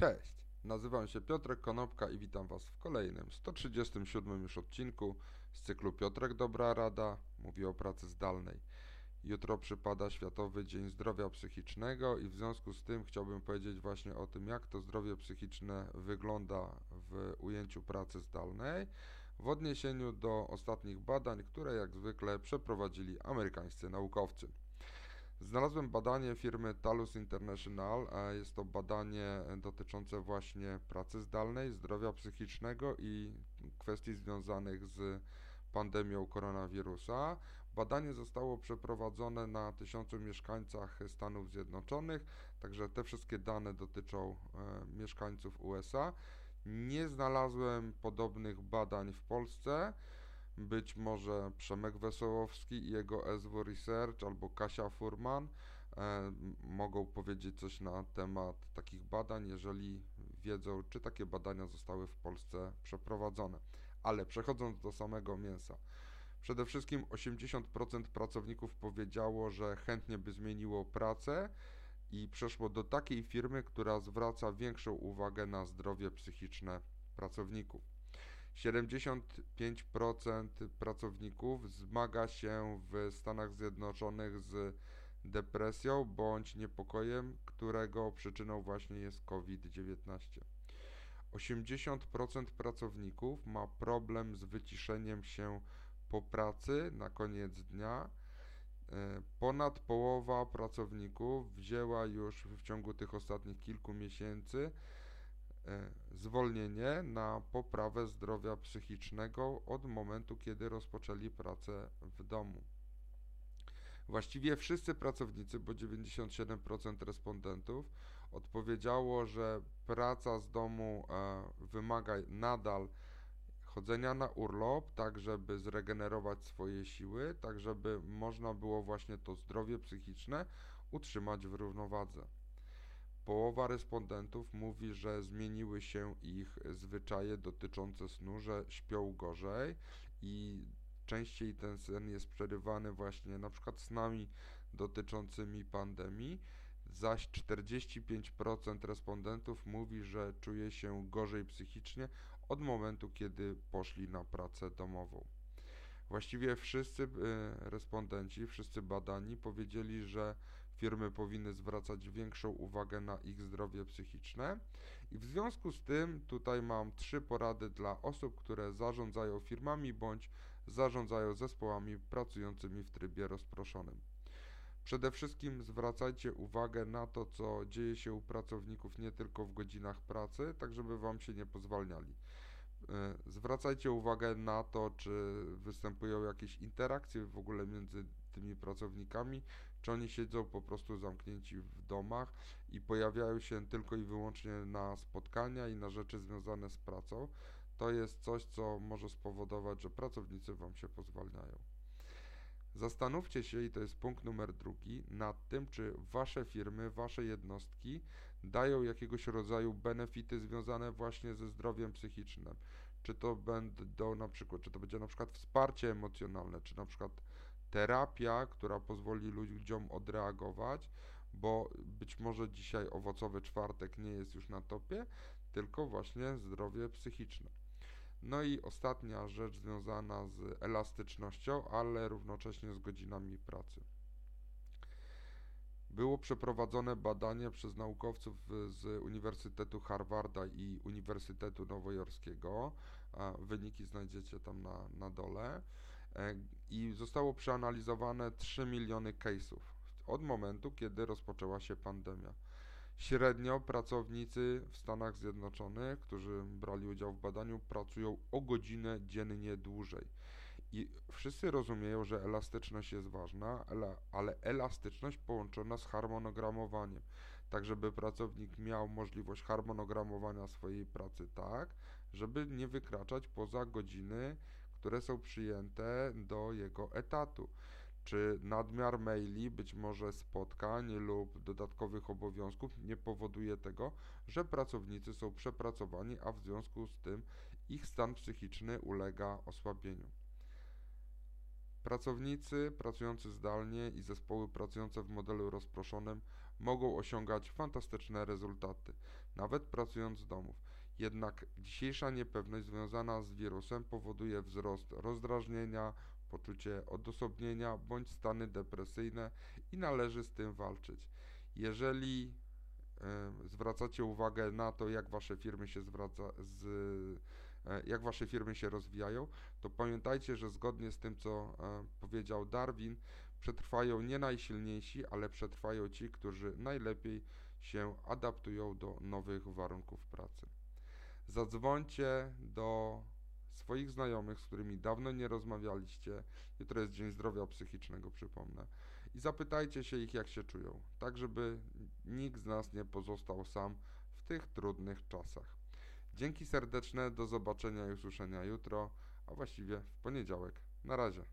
Cześć, nazywam się Piotrek Konopka i witam Was w kolejnym 137 już odcinku z cyklu Piotrek Dobra Rada mówi o pracy zdalnej. Jutro przypada Światowy Dzień Zdrowia Psychicznego i w związku z tym chciałbym powiedzieć właśnie o tym, jak to zdrowie psychiczne wygląda w ujęciu pracy zdalnej w odniesieniu do ostatnich badań, które jak zwykle przeprowadzili amerykańscy naukowcy. Znalazłem badanie firmy Talus International. Jest to badanie dotyczące właśnie pracy zdalnej, zdrowia psychicznego i kwestii związanych z pandemią koronawirusa. Badanie zostało przeprowadzone na tysiącu mieszkańcach Stanów Zjednoczonych, także te wszystkie dane dotyczą e, mieszkańców USA. Nie znalazłem podobnych badań w Polsce. Być może Przemek Wesołowski i jego SW Research albo Kasia Furman e, mogą powiedzieć coś na temat takich badań, jeżeli wiedzą, czy takie badania zostały w Polsce przeprowadzone. Ale przechodząc do samego mięsa. Przede wszystkim 80% pracowników powiedziało, że chętnie by zmieniło pracę i przeszło do takiej firmy, która zwraca większą uwagę na zdrowie psychiczne pracowników. 75% pracowników zmaga się w Stanach Zjednoczonych z depresją bądź niepokojem, którego przyczyną właśnie jest COVID-19. 80% pracowników ma problem z wyciszeniem się po pracy na koniec dnia. E, ponad połowa pracowników wzięła już w ciągu tych ostatnich kilku miesięcy zwolnienie na poprawę zdrowia psychicznego od momentu, kiedy rozpoczęli pracę w domu. Właściwie wszyscy pracownicy, bo 97% respondentów odpowiedziało, że praca z domu e, wymaga nadal chodzenia na urlop, tak żeby zregenerować swoje siły, tak żeby można było właśnie to zdrowie psychiczne utrzymać w równowadze. Połowa respondentów mówi, że zmieniły się ich zwyczaje dotyczące snu, że śpią gorzej i częściej ten sen jest przerywany właśnie na przykład snami dotyczącymi pandemii, zaś 45% respondentów mówi, że czuje się gorzej psychicznie od momentu, kiedy poszli na pracę domową. Właściwie wszyscy e, respondenci, wszyscy badani powiedzieli, że firmy powinny zwracać większą uwagę na ich zdrowie psychiczne. I w związku z tym tutaj mam trzy porady dla osób, które zarządzają firmami bądź zarządzają zespołami pracującymi w trybie rozproszonym. Przede wszystkim zwracajcie uwagę na to, co dzieje się u pracowników nie tylko w godzinach pracy, tak żeby Wam się nie pozwalniali. E, zwracajcie uwagę na to, czy występują jakieś interakcje w ogóle między tymi pracownikami, czy oni siedzą po prostu zamknięci w domach i pojawiają się tylko i wyłącznie na spotkania i na rzeczy związane z pracą. To jest coś, co może spowodować, że pracownicy Wam się pozwalniają. Zastanówcie się, i to jest punkt numer drugi, nad tym, czy Wasze firmy, Wasze jednostki dają jakiegoś rodzaju benefity związane właśnie ze zdrowiem psychicznym. Czy to będą na przykład, czy to będzie na przykład wsparcie emocjonalne, czy na przykład terapia, która pozwoli ludziom odreagować, bo być może dzisiaj owocowy czwartek nie jest już na topie, tylko właśnie zdrowie psychiczne. No i ostatnia rzecz związana z elastycznością, ale równocześnie z godzinami pracy. Było przeprowadzone badanie przez naukowców z Uniwersytetu Harvarda i Uniwersytetu Nowojorskiego. Wyniki znajdziecie tam na, na dole. E, I zostało przeanalizowane 3 miliony case'ów od momentu, kiedy rozpoczęła się pandemia. Średnio pracownicy w Stanach Zjednoczonych, którzy brali udział w badaniu, pracują o godzinę dziennie dłużej. I wszyscy rozumieją, że elastyczność jest ważna, ale, elastyczność połączona z harmonogramowaniem, tak żeby pracownik miał możliwość harmonogramowania swojej pracy tak, żeby nie wykraczać poza godziny, które są przyjęte do jego etatu czy nadmiar maili, być może spotkań lub dodatkowych obowiązków nie powoduje tego, że pracownicy są przepracowani, a w związku z tym ich stan psychiczny ulega osłabieniu. Pracownicy pracujący zdalnie i zespoły pracujące w modelu rozproszonym mogą osiągać fantastyczne rezultaty. nawet pracując z domów. Jednak dzisiejsza niepewność związana z wirusem powoduje wzrost rozdrażnienia, poczucie odosobnienia bądź stany depresyjne i należy z tym walczyć. Jeżeli zwracacie uwagę na to, jak wasze firmy się zwraca z, jak wasze firmy się rozwijają, to pamiętajcie, że zgodnie z tym, co y, powiedział Darwin, przetrwają nie najsilniejsi, ale przetrwają ci, którzy najlepiej się adaptują do nowych warunków pracy. Zadzwońcie do swoich znajomych, z którymi dawno nie rozmawialiście. Jutro jest Dzień Zdrowia Psychicznego, przypomnę. I zapytajcie się ich, jak się czują, tak żeby nikt z nas nie pozostał sam w tych trudnych czasach. Dzięki serdeczne, do zobaczenia i usłyszenia jutro, a właściwie w poniedziałek. Na razie.